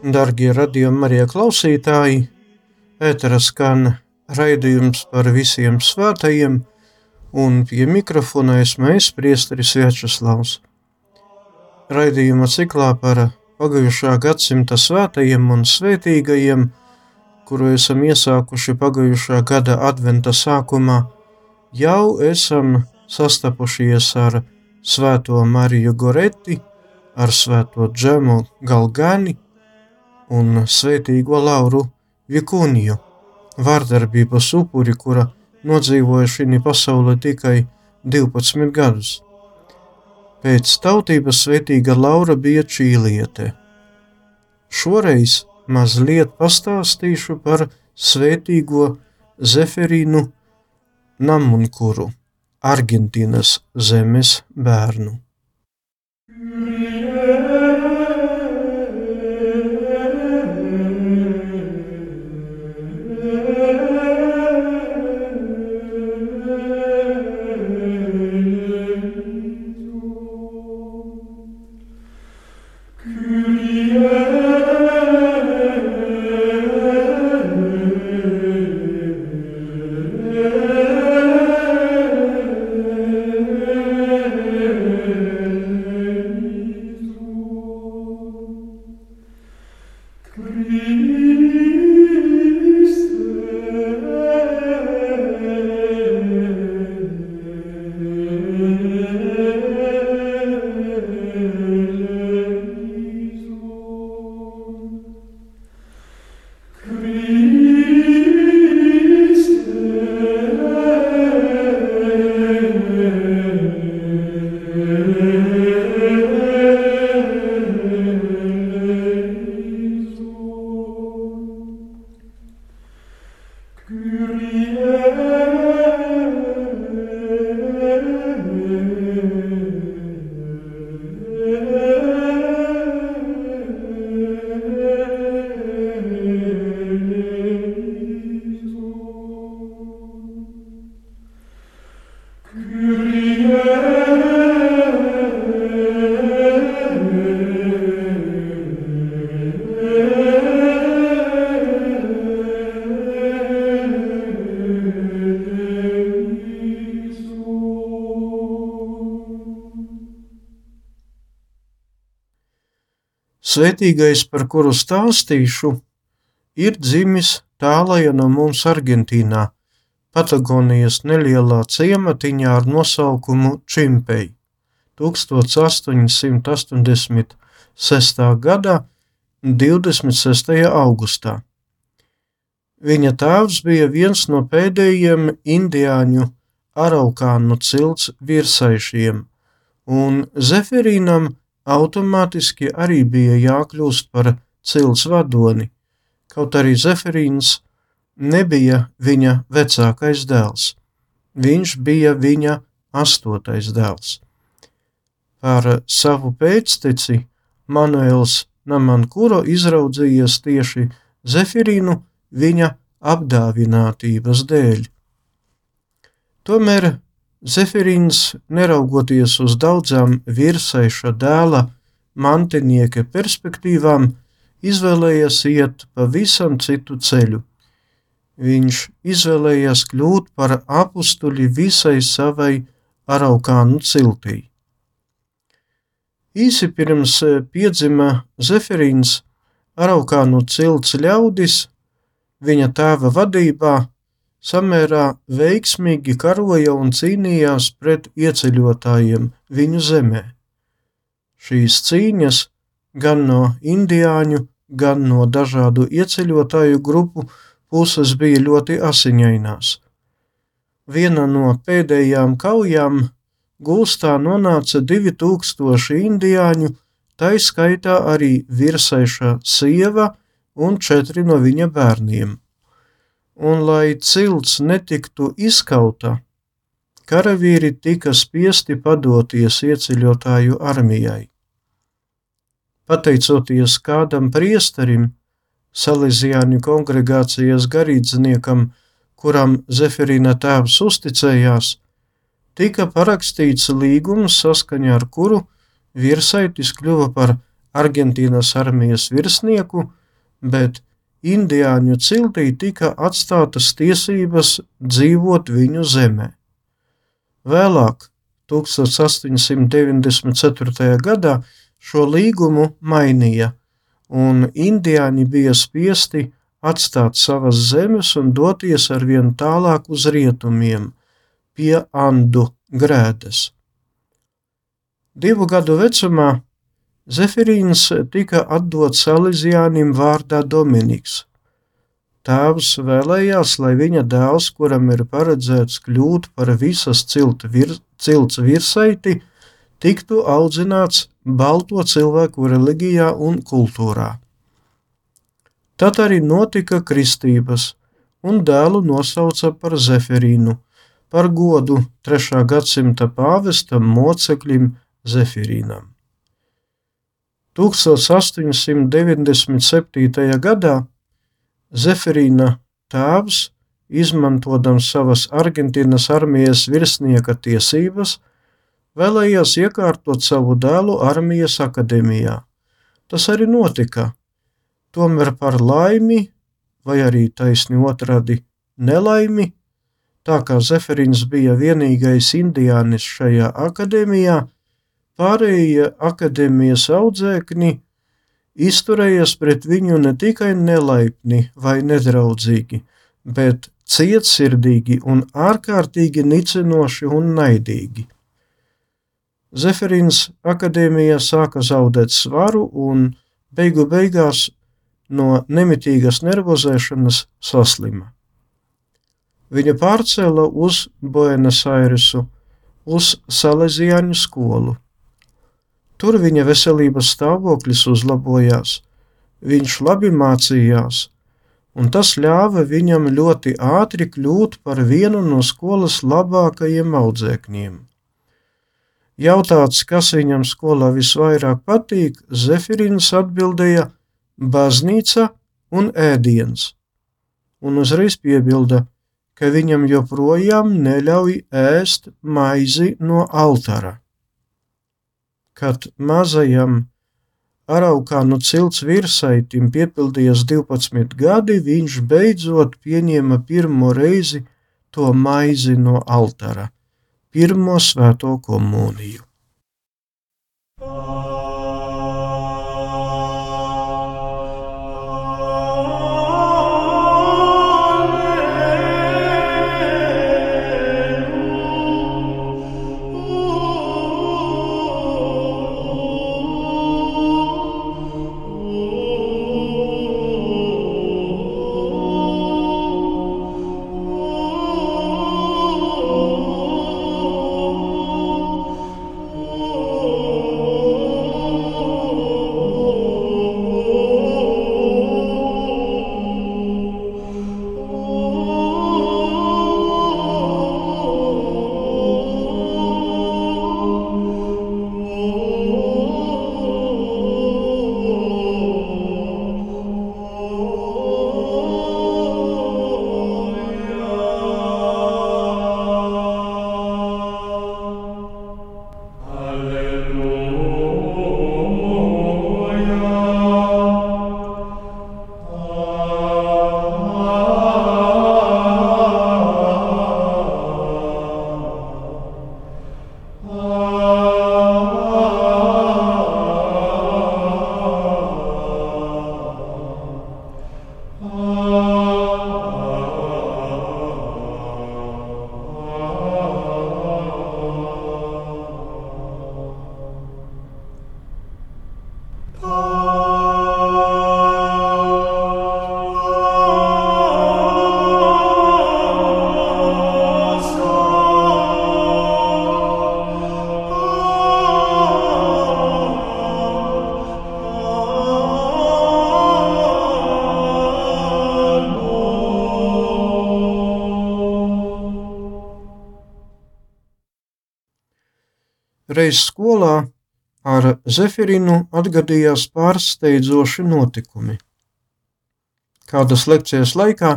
Darbie radījuma arī klausītāji, ētera skan raidījums par visiem svētajiem, un pie mikrofona esmu es, Priesteris Vячeslavs. Raidījuma ciklā par pagājušā gadsimta svētajiem un svētīgajiem, kuru esam iesākuši pagājušā gada adventa sākumā, jau esam sastapušies ar Svēto Mariju Goretti, ar Svēto Džemu Galgani un Svētīgo Lauru Vikuniju, vārdarbības upuri, kura nodzīvoja šī pasaulē tikai 12 gadus. Pēc tautības svētīga Laura bija čīliete. Šoreiz mazliet pastāstīšu par svētīgo Zeferīnu Namunkuru, Argentīnas zemes bērnu. Svētīgais, par kuru stāstīšu, ir dzimis tālajā no mums Argentīnā, Patagonijas nelielā ciematiņā ar nosaukumu Čimpei 1886. gada 26. augustā. Viņa tēvs bija viens no pēdējiem indiāņu araukānu cilts virsaišiem, un Zeferīnam automātiski arī bija jākļūst par cilts vadoni, kaut arī Zeferīns nebija viņa vecākais dēls. Viņš bija viņa astotais dēls. Par savu pēcteci Manuēls Namankuro izraudzījies tieši Zefirīnu viņa apdāvinātības dēļ. Tomēr Zefirīns, neraugoties uz daudzām virsaiša dēla mantinieka perspektīvām, izvēlējās iet pavisam citu ceļu. Viņš izvēlējās kļūt par apstuļi visai savai araukānu ciltī. Īsi pirms piedzima Zefirīns, Araukānu cilts ļaudis viņa tēva vadībā samērā veiksmīgi karoja un cīnījās pret ieceļotājiem viņu zemē. Šīs cīņas gan no indiāņu, gan no dažādu ieceļotāju grupu puses bija ļoti asiņainās. Viena no pēdējām kaujām gūstā nonāca 2000 indiāņu, tai skaitā arī virsaiša sieva un četri no viņa bērniem. Un, lai cilts netiktu izkauta, karavīri tika spiesti padoties ieceļotāju armijai. Pateicoties kādam priesterim, Salīzijāņu kongregācijas garīdzniekam, kuram Zeferīna tēvs uzticējās, tika parakstīts līgums, saskaņā ar kuru virsaitis kļuva par Argentīnas armijas virsnieku, bet indiāņu ciltī tika atstātas tiesības dzīvot viņu zemē. Vēlāk, 1894. gadā, šo līgumu mainīja, un indiāņi bija spiesti atstāt savas zemes un doties ar vien tālāk uz rietumiem, pie Andu grēdas. Divu gadu vecumā Zefirīns tika atdots Salīzijānim vārdā Dominiks. Tēvs vēlējās, lai viņa dēls, kuram ir paredzēts kļūt par visas vir, cilts virsaiti, tiktu audzināts balto cilvēku reliģijā un kultūrā. Tad arī notika kristības, un dēlu nosauca par Zeferīnu, par godu 3. gadsimta pāvestam moceklim Zefirīnam. 1897. gadā Zeferīna tēvs, izmantojot savas Argentīnas armijas virsnieka tiesības, vēlējās iekārtot savu dēlu armijas akadēmijā. Tas arī notika. Tomēr par laimi, vai arī taisni otrādi nelaimi, tā kā Zeferins bija vienīgais indiānis šajā akadēmijā, pārējie akadēmijas audzēkņi izturējās pret viņu ne tikai nelaipni vai nedraudzīgi, bet cietsirdīgi un ārkārtīgi nicinoši un naidīgi. Zeferins akadēmijā sāka zaudēt svaru un beigu beigās no nemitīgas nervozēšanas saslima. Viņu pārcēla uz Buenos Airesu, uz Salesiāņu skolu. Tur viņa veselības stāvoklis uzlabojās, viņš labi mācījās, un tas ļāva viņam ļoti ātri kļūt par vienu no skolas labākajiem audzēkņiem. Jautāts, kas viņam skolā visvairāk patīk, Zefirins atbildēja: baznīca un ēdiens, un uzreiz piebilda, ka viņam joprojām neļauj ēst maizi no altāra. Kad mazajam Araukānu cilts virsaitim piepildījās 12 gadi, viņš beidzot pieņēma pirmo reizi to maizi no altāra pirmo svēto komuniju. Reiz skolā ar Zefirinu atgadījās pārsteidzoši notikumi. Kādas lekcijas laikā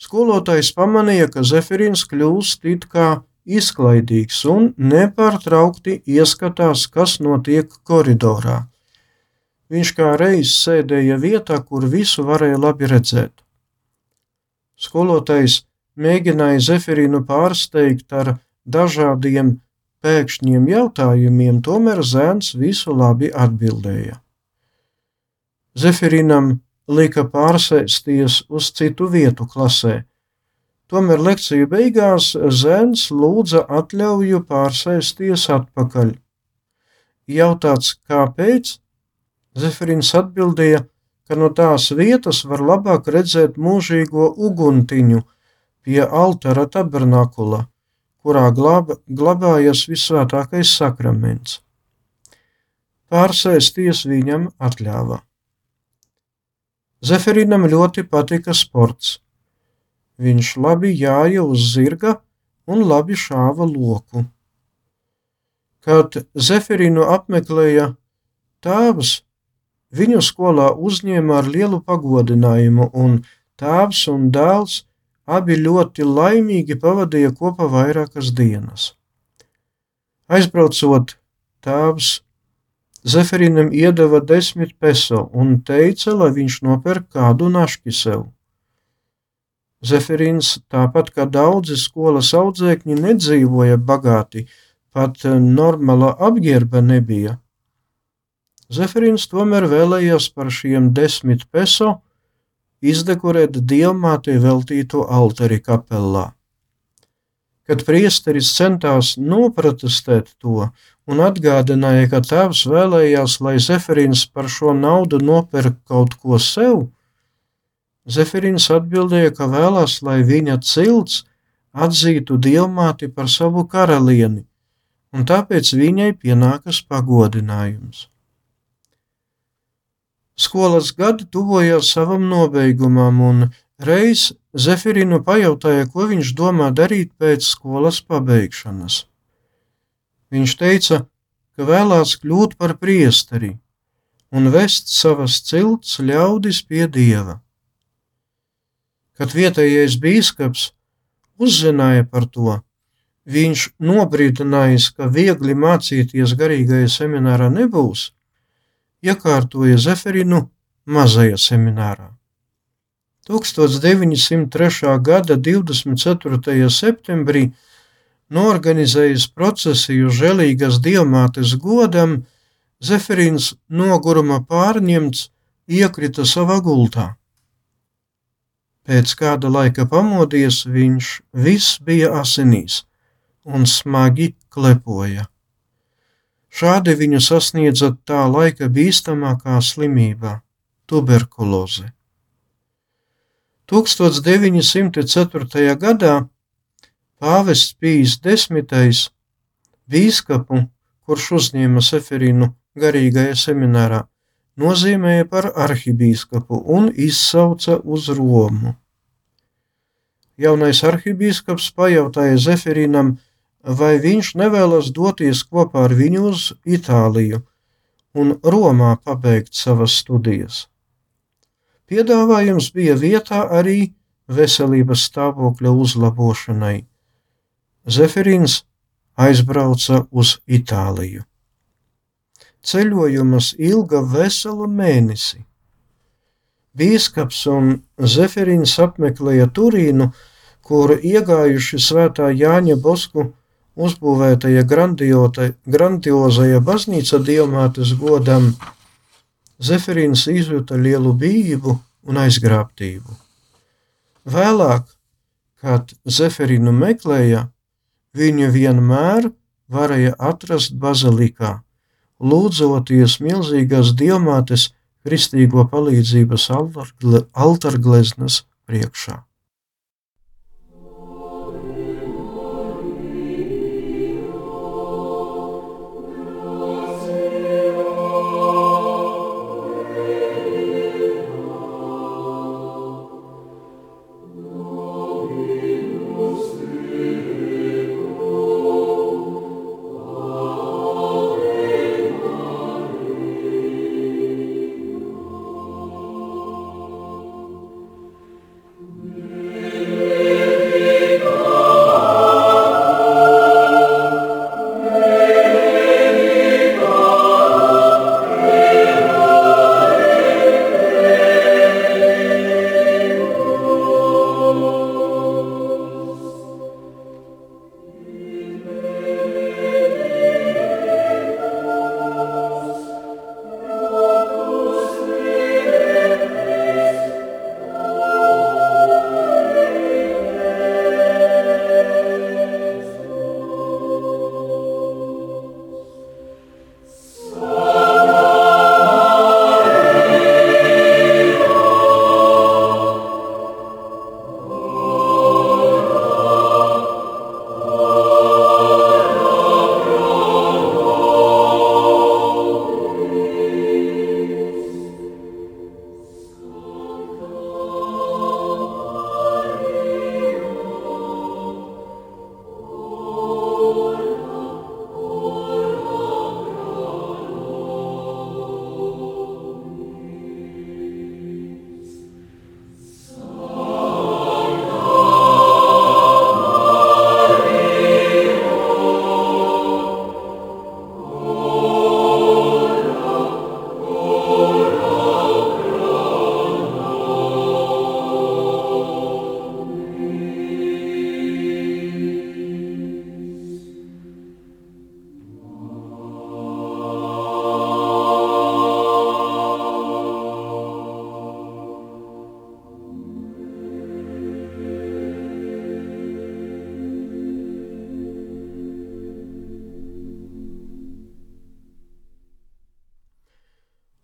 skolotājs pamanīja, ka Zefirins kļūst it kā izklaidīgs un nepārtraukti ieskatās, kas notiek koridorā. Viņš kā reiz sēdēja vietā, kur visu varēja labi redzēt. Skolotājs mēģināja Zefirinu pārsteigt ar dažādiem pēkšņiem jautājumiem, tomēr zēns visu labi atbildēja. Zefirinam lika pārsēsties uz citu vietu klasē. Tomēr lekciju beigās zēns lūdza atļauju pārsēsties atpakaļ. Jautāts, kāpēc, Zefirins atbildēja, ka no tās vietas var labāk redzēt mūžīgo uguntiņu pie altara tabernakula, kurā glaba, glabājas visvētākais sakraments. Pārsēsties viņam atļāva. Zeferinam ļoti patika sports. Viņš labi jāja uz zirga un labi šāva loku. Kad Zeferinu apmeklēja tēvs, Viņu skolā uzņēma ar lielu pagodinājumu, un tēvs un dēls abi ļoti laimīgi pavadīja kopā vairākas dienas. Aizbraucot, tēvs Zeferinam iedeva desmit peso un teica, lai viņš nopērk kādu naški sev. Zeferins, tāpat kā daudzi skolas audzēkņi, nedzīvoja bagāti, pat normāla apģērba nebija. Zeferins tomēr vēlējās par šiem desmit peso izdekorēt diamātī veltīto altari kapelā. Kad priesteris centās noprotestēt to un atgādināja, ka tēvs vēlējās, lai Zeferins par šo naudu nopērk kaut ko sev, Zeferins atbildēja, ka vēlās, lai viņa cilts atzītu diamāti par savu karalieni, un tāpēc viņai pienākas pagodinājums. Skolas gadi tuvojās savam nobeigumam, un reiz Zefirinu pajautāja, ko viņš domā darīt pēc skolas pabeigšanas. Viņš teica, ka vēlās kļūt par priesteri un vest savas cilts ļaudis pie dieva. Kad vietējais bīskaps uzzināja par to, viņš nobrīdinājis, ka viegli mācīties garīgajā seminārā nebūs, iekārtoja Zeferinu mazajā seminārā. 1903. gada 24. septembrī norganizējis procesiju žēlīgas diamātes godam, Zeferins noguruma pārņemts iekrita savā gultā. Pēc kāda laika pamodies, viņš viss bija asinīs un smagi klepoja. Šādi viņu sasniedza tā laika bīstamākā slimība - tuberkuloze. 1904. gadā pāvests Pīs X, bīskapu, kurš uzņēma Seferinu garīgajā seminārā, nozīmēja par arhibīskapu un izsauca uz Romu. Jaunais arhibīskaps pajautāja Zeferinam, vai viņš nevēlas doties kopā ar viņu uz Itāliju un Romā pabeigt savas studijas. Piedāvājums bija vietā arī veselības stāvokļa uzlabošanai. Zeferins aizbrauca uz Itāliju. Ceļojums ilga veselu mēnesi. Bīskaps un Zeferins apmeklēja Turīnu, kur iegājuši svētā Jāņa Bosku uzbūvētajā grandiozajā baznīca diamātes godam, Zeferīns izjuta lielu bību un aizgrābtību. Vēlāk, kad Zeferīnu meklēja, viņu vienmēr varēja atrast bazilikā, lūdzoties milzīgās diamātes kristīgo palīdzības altargleznas priekšā.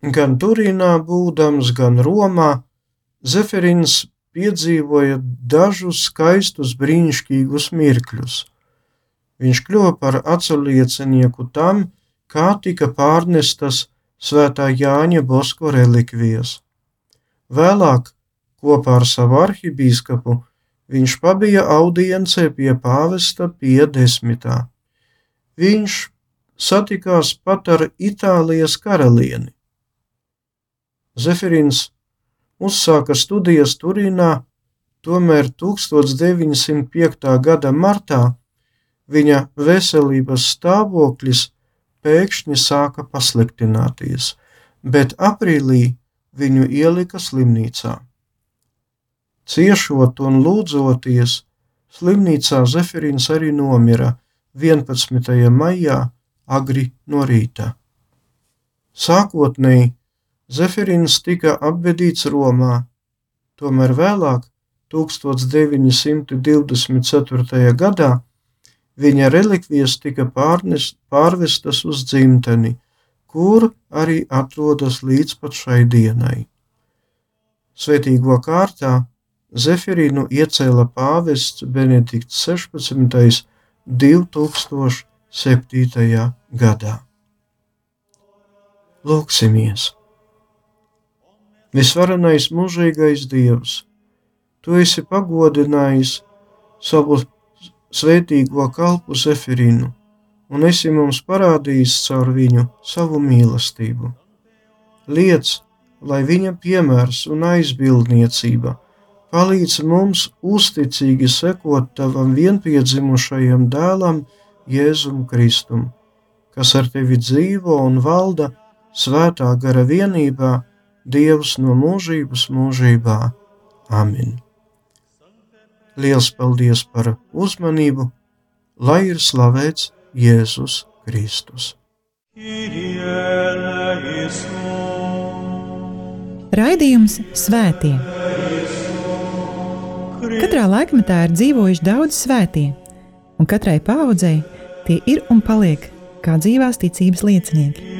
Gan Turīnā būdams, gan Romā, Zeferins piedzīvoja dažus skaistus, brīnišķīgus mirkļus. Viņš kļuva par atsauliecinieku tam, kā tika pārnestas svētā Jāņa Bosko relikvijas. Vēlāk, kopā ar savu arhibīskapu, viņš pabija audiencē pie pāvesta pie desmitā. Viņš satikās pat ar Itālijas karalieni. Zeferins uzsāka studijas Turīnā, tomēr 1905. gada martā viņa veselības stāvoklis pēkšņi sāka pasliktināties, bet aprīlī viņu ielika slimnīcā. Ciešot un lūdzoties, slimnīcā Zeferins arī nomira 11. maijā agri no rīta. Sākotnēji Zeferins tika apbedīts Romā, tomēr vēlāk, 1924. gadā, viņa relikvijas tika pārnes, pārvestas uz dzimteni, kur arī atrodas līdz pat šai dienai. Svētīgo kārtā Zeferīnu iecēla pāvests Benedikts 16. 2007. gadā. Lūksimies! Visvarenais mūžīgais Dievs, Tu esi pagodinājis savu svētīgo kalpu Zeferinu, un esi mums parādījis caur viņu savu mīlestību. Liec, lai viņa piemērs un aizbildniecība palīdz mums uzticīgi sekot tavam vienpiedzimušajam dēlam, Jēzum Kristum, kas ar tevi dzīvo un valda svētā gara vienībā Dievs no mūžības mūžībā. Amen! Liels paldies par uzmanību, lai ir slavēts Jēzus Kristus. Raidījums Svētie. Katrā laikmetā ir dzīvojuši daudz svētie, un katrai paudzei tie ir un paliek kā dzīvās ticības liecinieki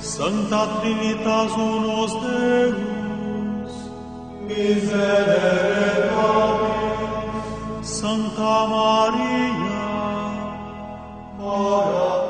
Santa Trinitas unus Deus, miserere nobis. Sancta Maria, ora